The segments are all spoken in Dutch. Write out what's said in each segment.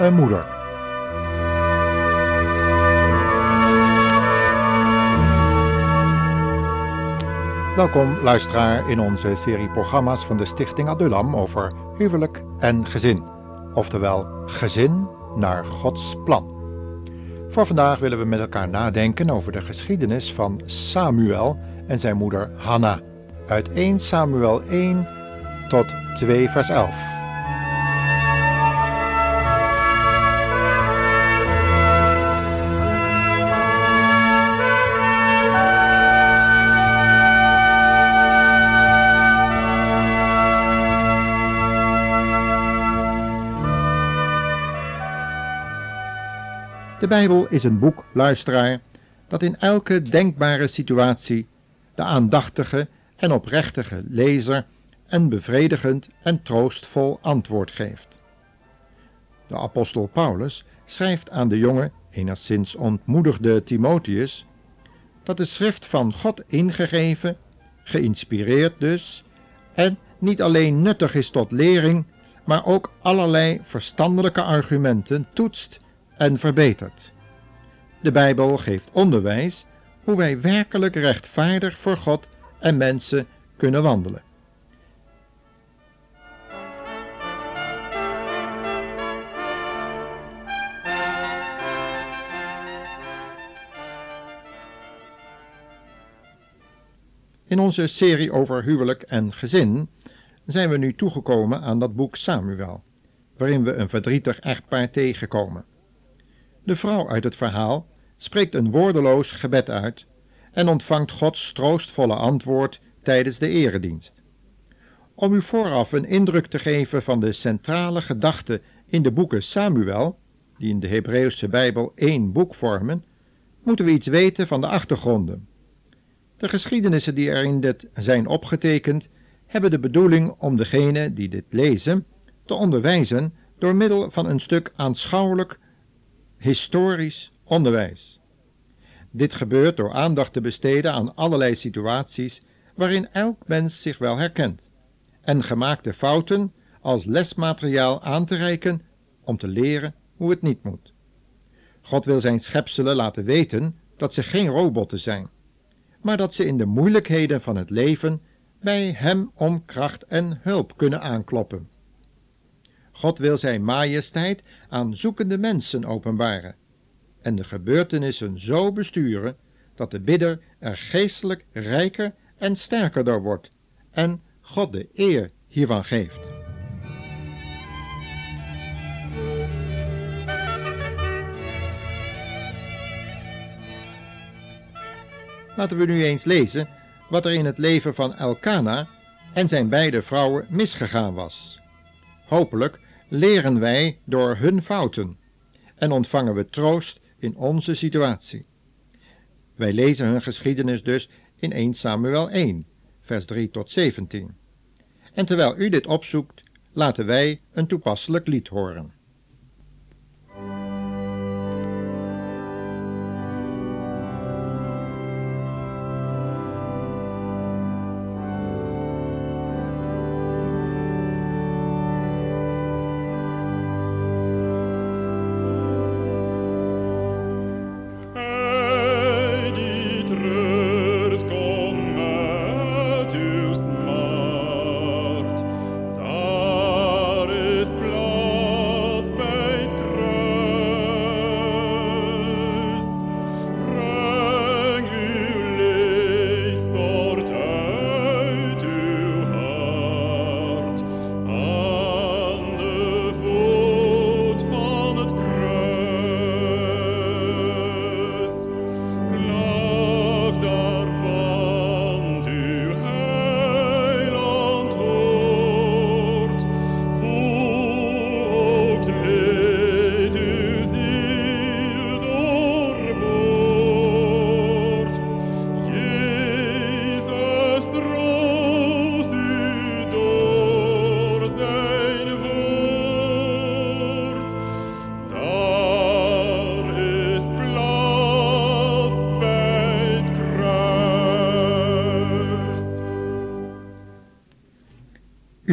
Een moeder. Welkom luisteraar in onze serie programma's van de Stichting Adulam over huwelijk en gezin, oftewel gezin naar Gods plan. Voor vandaag willen we met elkaar nadenken over de geschiedenis van Samuel en zijn moeder Hanna uit 1 Samuel 1 tot 2 vers 11. Bijbel is een boek, luisteraar, dat in elke denkbare situatie de aandachtige en oprechtige lezer een bevredigend en troostvol antwoord geeft. De apostel Paulus schrijft aan de jonge, enigszins ontmoedigde Timotheus dat de schrift van God ingegeven, geïnspireerd dus, en niet alleen nuttig is tot lering, maar ook allerlei verstandelijke argumenten toetst en verbetert. De Bijbel geeft onderwijs hoe wij werkelijk rechtvaardig voor God en mensen kunnen wandelen. In onze serie over huwelijk en gezin zijn we nu toegekomen aan dat boek Samuel, waarin we een verdrietig echtpaar tegenkomen. De vrouw uit het verhaal spreekt een woordeloos gebed uit en ontvangt Gods troostvolle antwoord tijdens de eredienst. Om u vooraf een indruk te geven van de centrale gedachte in de boeken Samuel, die in de Hebreeuwse Bijbel één boek vormen, moeten we iets weten van de achtergronden. De geschiedenissen die erin dit zijn opgetekend, hebben de bedoeling om degene die dit lezen te onderwijzen door middel van een stuk aanschouwelijk historisch onderwijs. Dit gebeurt door aandacht te besteden aan allerlei situaties waarin elk mens zich wel herkent, en gemaakte fouten als lesmateriaal aan te reiken om te leren hoe het niet moet. God wil zijn schepselen laten weten dat ze geen robotten zijn, maar dat ze in de moeilijkheden van het leven bij Hem om kracht en hulp kunnen aankloppen. God wil zijn majesteit aan zoekende mensen openbaren en de gebeurtenissen zo besturen dat de bidder er geestelijk rijker en sterker door wordt en God de eer hiervan geeft. Laten we nu eens lezen wat er in het leven van Elkana en zijn beide vrouwen misgegaan was. Hopelijk leren wij door hun fouten en ontvangen we troost in onze situatie. Wij lezen hun geschiedenis dus in 1 Samuel 1, vers 3 tot 17. En terwijl u dit opzoekt, laten wij een toepasselijk lied horen.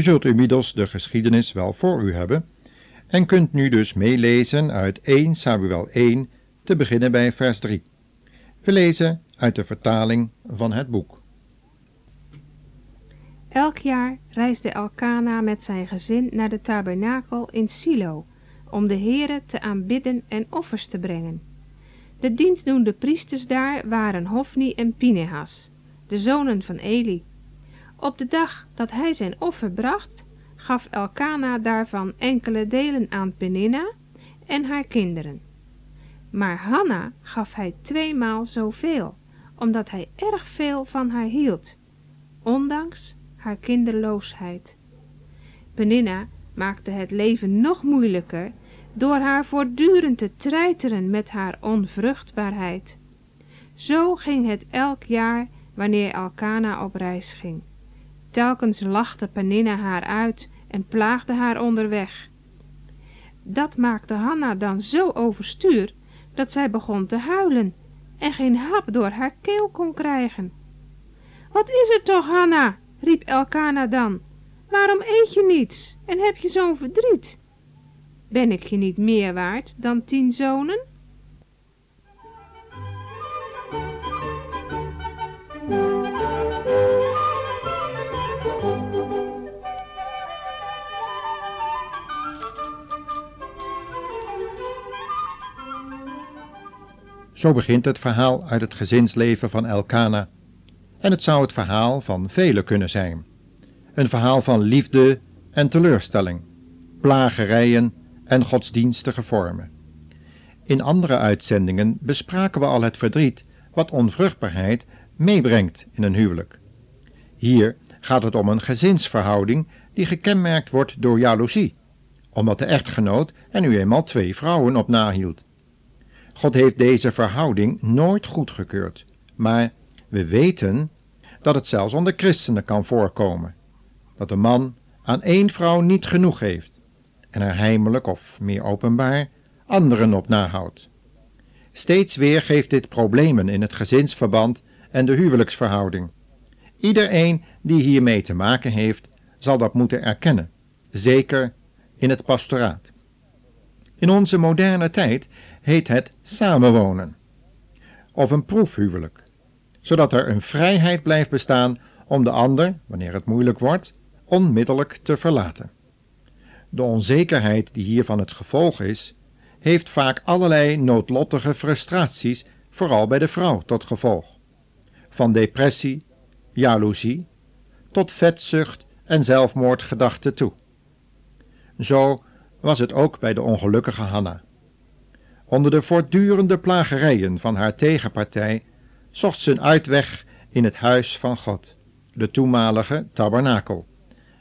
U zult inmiddels de geschiedenis wel voor u hebben en kunt nu dus meelezen uit 1 Samuel 1, te beginnen bij vers 3. We lezen uit de vertaling van het boek. Elk jaar reisde Elkana met zijn gezin naar de tabernakel in Silo, om de Heere te aanbidden en offers te brengen. De dienstdoende priesters daar waren Hofni en Pinehas, de zonen van Eli. Op de dag dat hij zijn offer bracht, gaf Elkana daarvan enkele delen aan Peninna en haar kinderen. Maar Hanna gaf hij tweemaal zoveel, omdat hij erg veel van haar hield, ondanks haar kinderloosheid. Peninna maakte het leven nog moeilijker door haar voortdurend te treiteren met haar onvruchtbaarheid. Zo ging het elk jaar wanneer Elkana op reis ging. Telkens lachte Peninna haar uit en plaagde haar onderweg. Dat maakte Hanna dan zo overstuur dat zij begon te huilen en geen hap door haar keel kon krijgen. Wat is er toch, Hanna? riep Elkana dan. Waarom eet je niets en heb je zo'n verdriet? Ben ik je niet meer waard dan tien zonen? Zo begint het verhaal uit het gezinsleven van Elkana. En het zou het verhaal van velen kunnen zijn. Een verhaal van liefde en teleurstelling, plagerijen en godsdienstige vormen. In andere uitzendingen bespraken we al het verdriet wat onvruchtbaarheid meebrengt in een huwelijk. Hier gaat het om een gezinsverhouding die gekenmerkt wordt door jaloezie, omdat de echtgenoot er nu eenmaal twee vrouwen op nahield. God heeft deze verhouding nooit goedgekeurd, maar we weten dat het zelfs onder christenen kan voorkomen, dat een man aan één vrouw niet genoeg heeft en er heimelijk of meer openbaar anderen op nahoudt. Steeds weer geeft dit problemen in het gezinsverband en de huwelijksverhouding. Iedereen die hiermee te maken heeft, zal dat moeten erkennen, zeker in het pastoraat. In onze moderne tijd heet het samenwonen of een proefhuwelijk, zodat er een vrijheid blijft bestaan om de ander, wanneer het moeilijk wordt, onmiddellijk te verlaten. De onzekerheid die hiervan het gevolg is, heeft vaak allerlei noodlottige frustraties, vooral bij de vrouw, tot gevolg. Van depressie, jaloezie, tot vetzucht en zelfmoordgedachten toe. Zo was het ook bij de ongelukkige Hanna. Onder de voortdurende plagerijen van haar tegenpartij zocht ze een uitweg in het huis van God, de toenmalige tabernakel,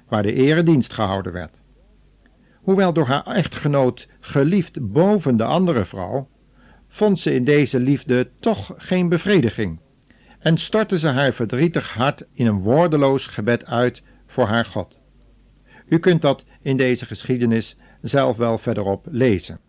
waar de eredienst gehouden werd. Hoewel door haar echtgenoot geliefd boven de andere vrouw, vond ze in deze liefde toch geen bevrediging en stortte ze haar verdrietig hart in een woordeloos gebed uit voor haar God. U kunt dat in deze geschiedenis zelf wel verderop lezen.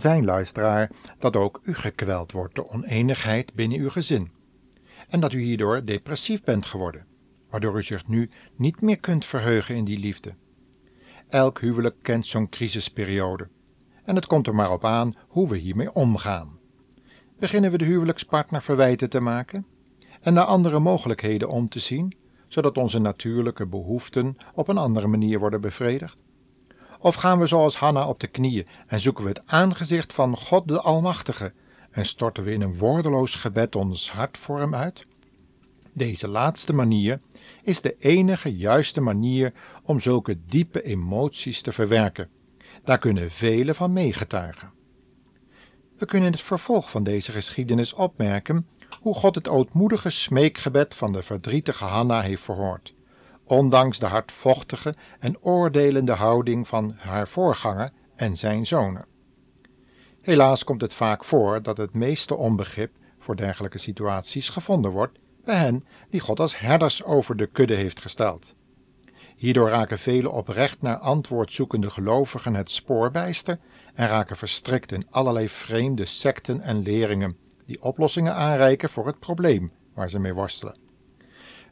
Zijn, luisteraar, dat ook u gekweld wordt door oneenigheid binnen uw gezin en dat u hierdoor depressief bent geworden waardoor u zich nu niet meer kunt verheugen in die liefde. Elk huwelijk kent zo'n crisisperiode. En het komt er maar op aan hoe we hiermee omgaan. Beginnen we de huwelijkspartner verwijten te maken en naar andere mogelijkheden om te zien, zodat onze natuurlijke behoeften op een andere manier worden bevredigd? Of gaan we zoals Hanna op de knieën en zoeken we het aangezicht van God de Almachtige en storten we in een woordeloos gebed ons hart voor Hem uit? Deze laatste manier is de enige juiste manier om zulke diepe emoties te verwerken. Daar kunnen velen van meegetuigen. We kunnen in het vervolg van deze geschiedenis opmerken hoe God het ootmoedige smeekgebed van de verdrietige Hanna heeft verhoord, ondanks de hardvochtige en oordelende houding van haar voorganger en zijn zonen. Helaas komt het vaak voor dat het meeste onbegrip voor dergelijke situaties gevonden wordt bij hen die God als herders over de kudde heeft gesteld. Hierdoor raken vele oprecht naar antwoord zoekende gelovigen het spoor bijster en raken verstrikt in allerlei vreemde secten en leringen die oplossingen aanreiken voor het probleem waar ze mee worstelen.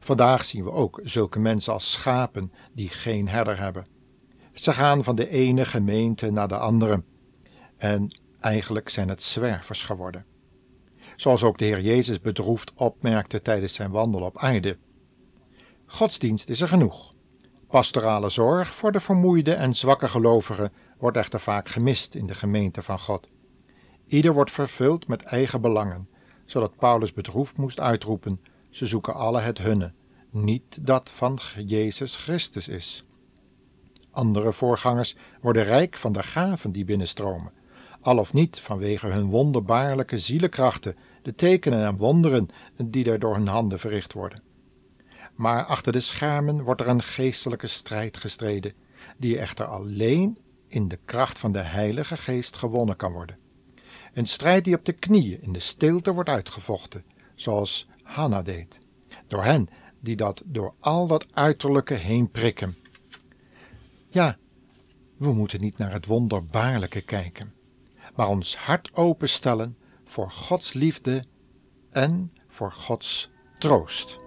Vandaag zien we ook zulke mensen als schapen die geen herder hebben. Ze gaan van de ene gemeente naar de andere en eigenlijk zijn het zwervers geworden. Zoals ook de Heer Jezus bedroefd opmerkte tijdens zijn wandel op aarde. Godsdienst is er genoeg. Pastorale zorg voor de vermoeide en zwakke gelovigen wordt echter vaak gemist in de gemeente van God. Ieder wordt vervuld met eigen belangen, zodat Paulus bedroefd moest uitroepen: ze zoeken alle het hunne, niet dat van Jezus Christus is. Andere voorgangers worden rijk van de gaven die binnenstromen, al of niet vanwege hun wonderbaarlijke zielenkrachten, de tekenen en wonderen die er door hun handen verricht worden. Maar achter de schermen wordt er een geestelijke strijd gestreden, die echter alleen in de kracht van de Heilige Geest gewonnen kan worden. Een strijd die op de knieën in de stilte wordt uitgevochten, zoals Hanna deed, door hen die dat door al dat uiterlijke heen prikken. Ja, we moeten niet naar het wonderbaarlijke kijken, maar ons hart openstellen voor Gods liefde en voor Gods troost.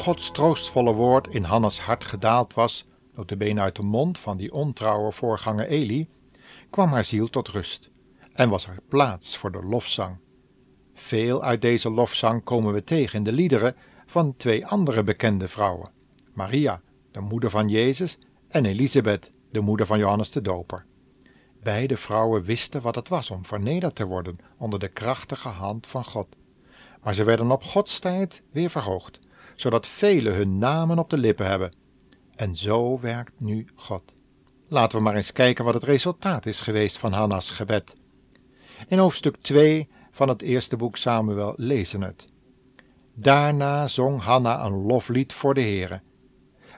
Gods troostvolle woord in Hannes hart gedaald was, notabene uit de mond van die ontrouwe voorganger Eli, kwam haar ziel tot rust en was er plaats voor de lofzang. Veel uit deze lofzang komen we tegen in de liederen van twee andere bekende vrouwen, Maria, de moeder van Jezus, en Elisabeth, de moeder van Johannes de Doper. Beide vrouwen wisten wat het was om vernederd te worden onder de krachtige hand van God, maar ze werden op Gods tijd weer verhoogd zodat velen hun namen op de lippen hebben. En zo werkt nu God. Laten we maar eens kijken wat het resultaat is geweest van Hanna's gebed. In hoofdstuk 2 van het eerste boek Samuel lezen het. Daarna zong Hanna een loflied voor de Heere.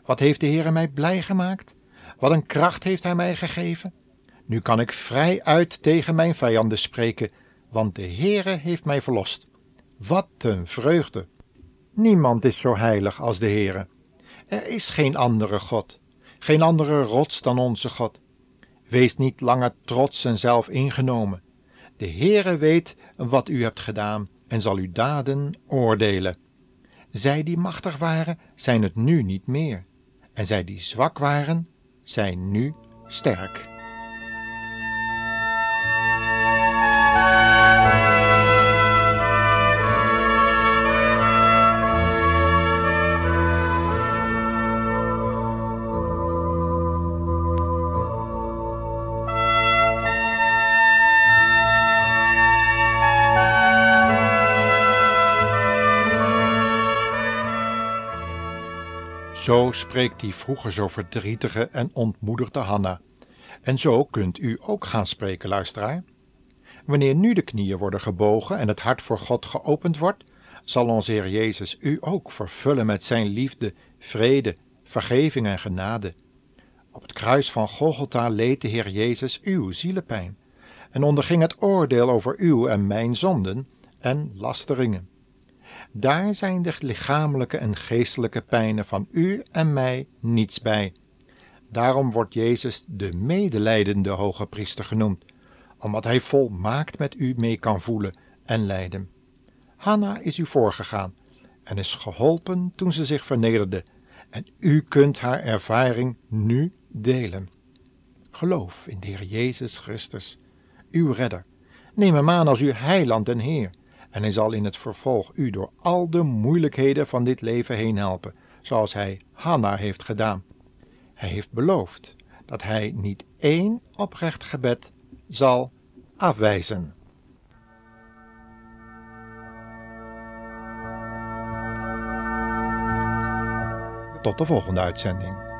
Wat heeft de Heere mij blij gemaakt? Wat een kracht heeft hij mij gegeven? Nu kan ik vrij uit tegen mijn vijanden spreken, want de Heere heeft mij verlost. Wat een vreugde! Niemand is zo heilig als de Heere. Er is geen andere God, geen andere rots dan onze God. Wees niet langer trots en zelf ingenomen. De Heere weet wat u hebt gedaan en zal uw daden oordelen. Zij die machtig waren, zijn het nu niet meer. En zij die zwak waren, zijn nu sterk. Zo spreekt die vroeger zo verdrietige en ontmoedigde Hanna. En zo kunt u ook gaan spreken, luisteraar. Wanneer nu de knieën worden gebogen en het hart voor God geopend wordt, zal onze Heer Jezus u ook vervullen met zijn liefde, vrede, vergeving en genade. Op het kruis van Golgotha leed de Heer Jezus uw zielepijn en onderging het oordeel over uw en mijn zonden en lasteringen. Daar zijn de lichamelijke en geestelijke pijnen van u en mij niets bij. Daarom wordt Jezus de medelijdende hoge priester genoemd, omdat hij volmaakt met u mee kan voelen en lijden. Hanna is u voorgegaan en is geholpen toen ze zich vernederde, en u kunt haar ervaring nu delen. Geloof in de Heer Jezus Christus, uw redder. Neem hem aan als uw heiland en Heer, en hij zal in het vervolg u door al de moeilijkheden van dit leven heen helpen, zoals hij Hanna heeft gedaan. Hij heeft beloofd dat hij niet één oprecht gebed zal afwijzen. Tot de volgende uitzending.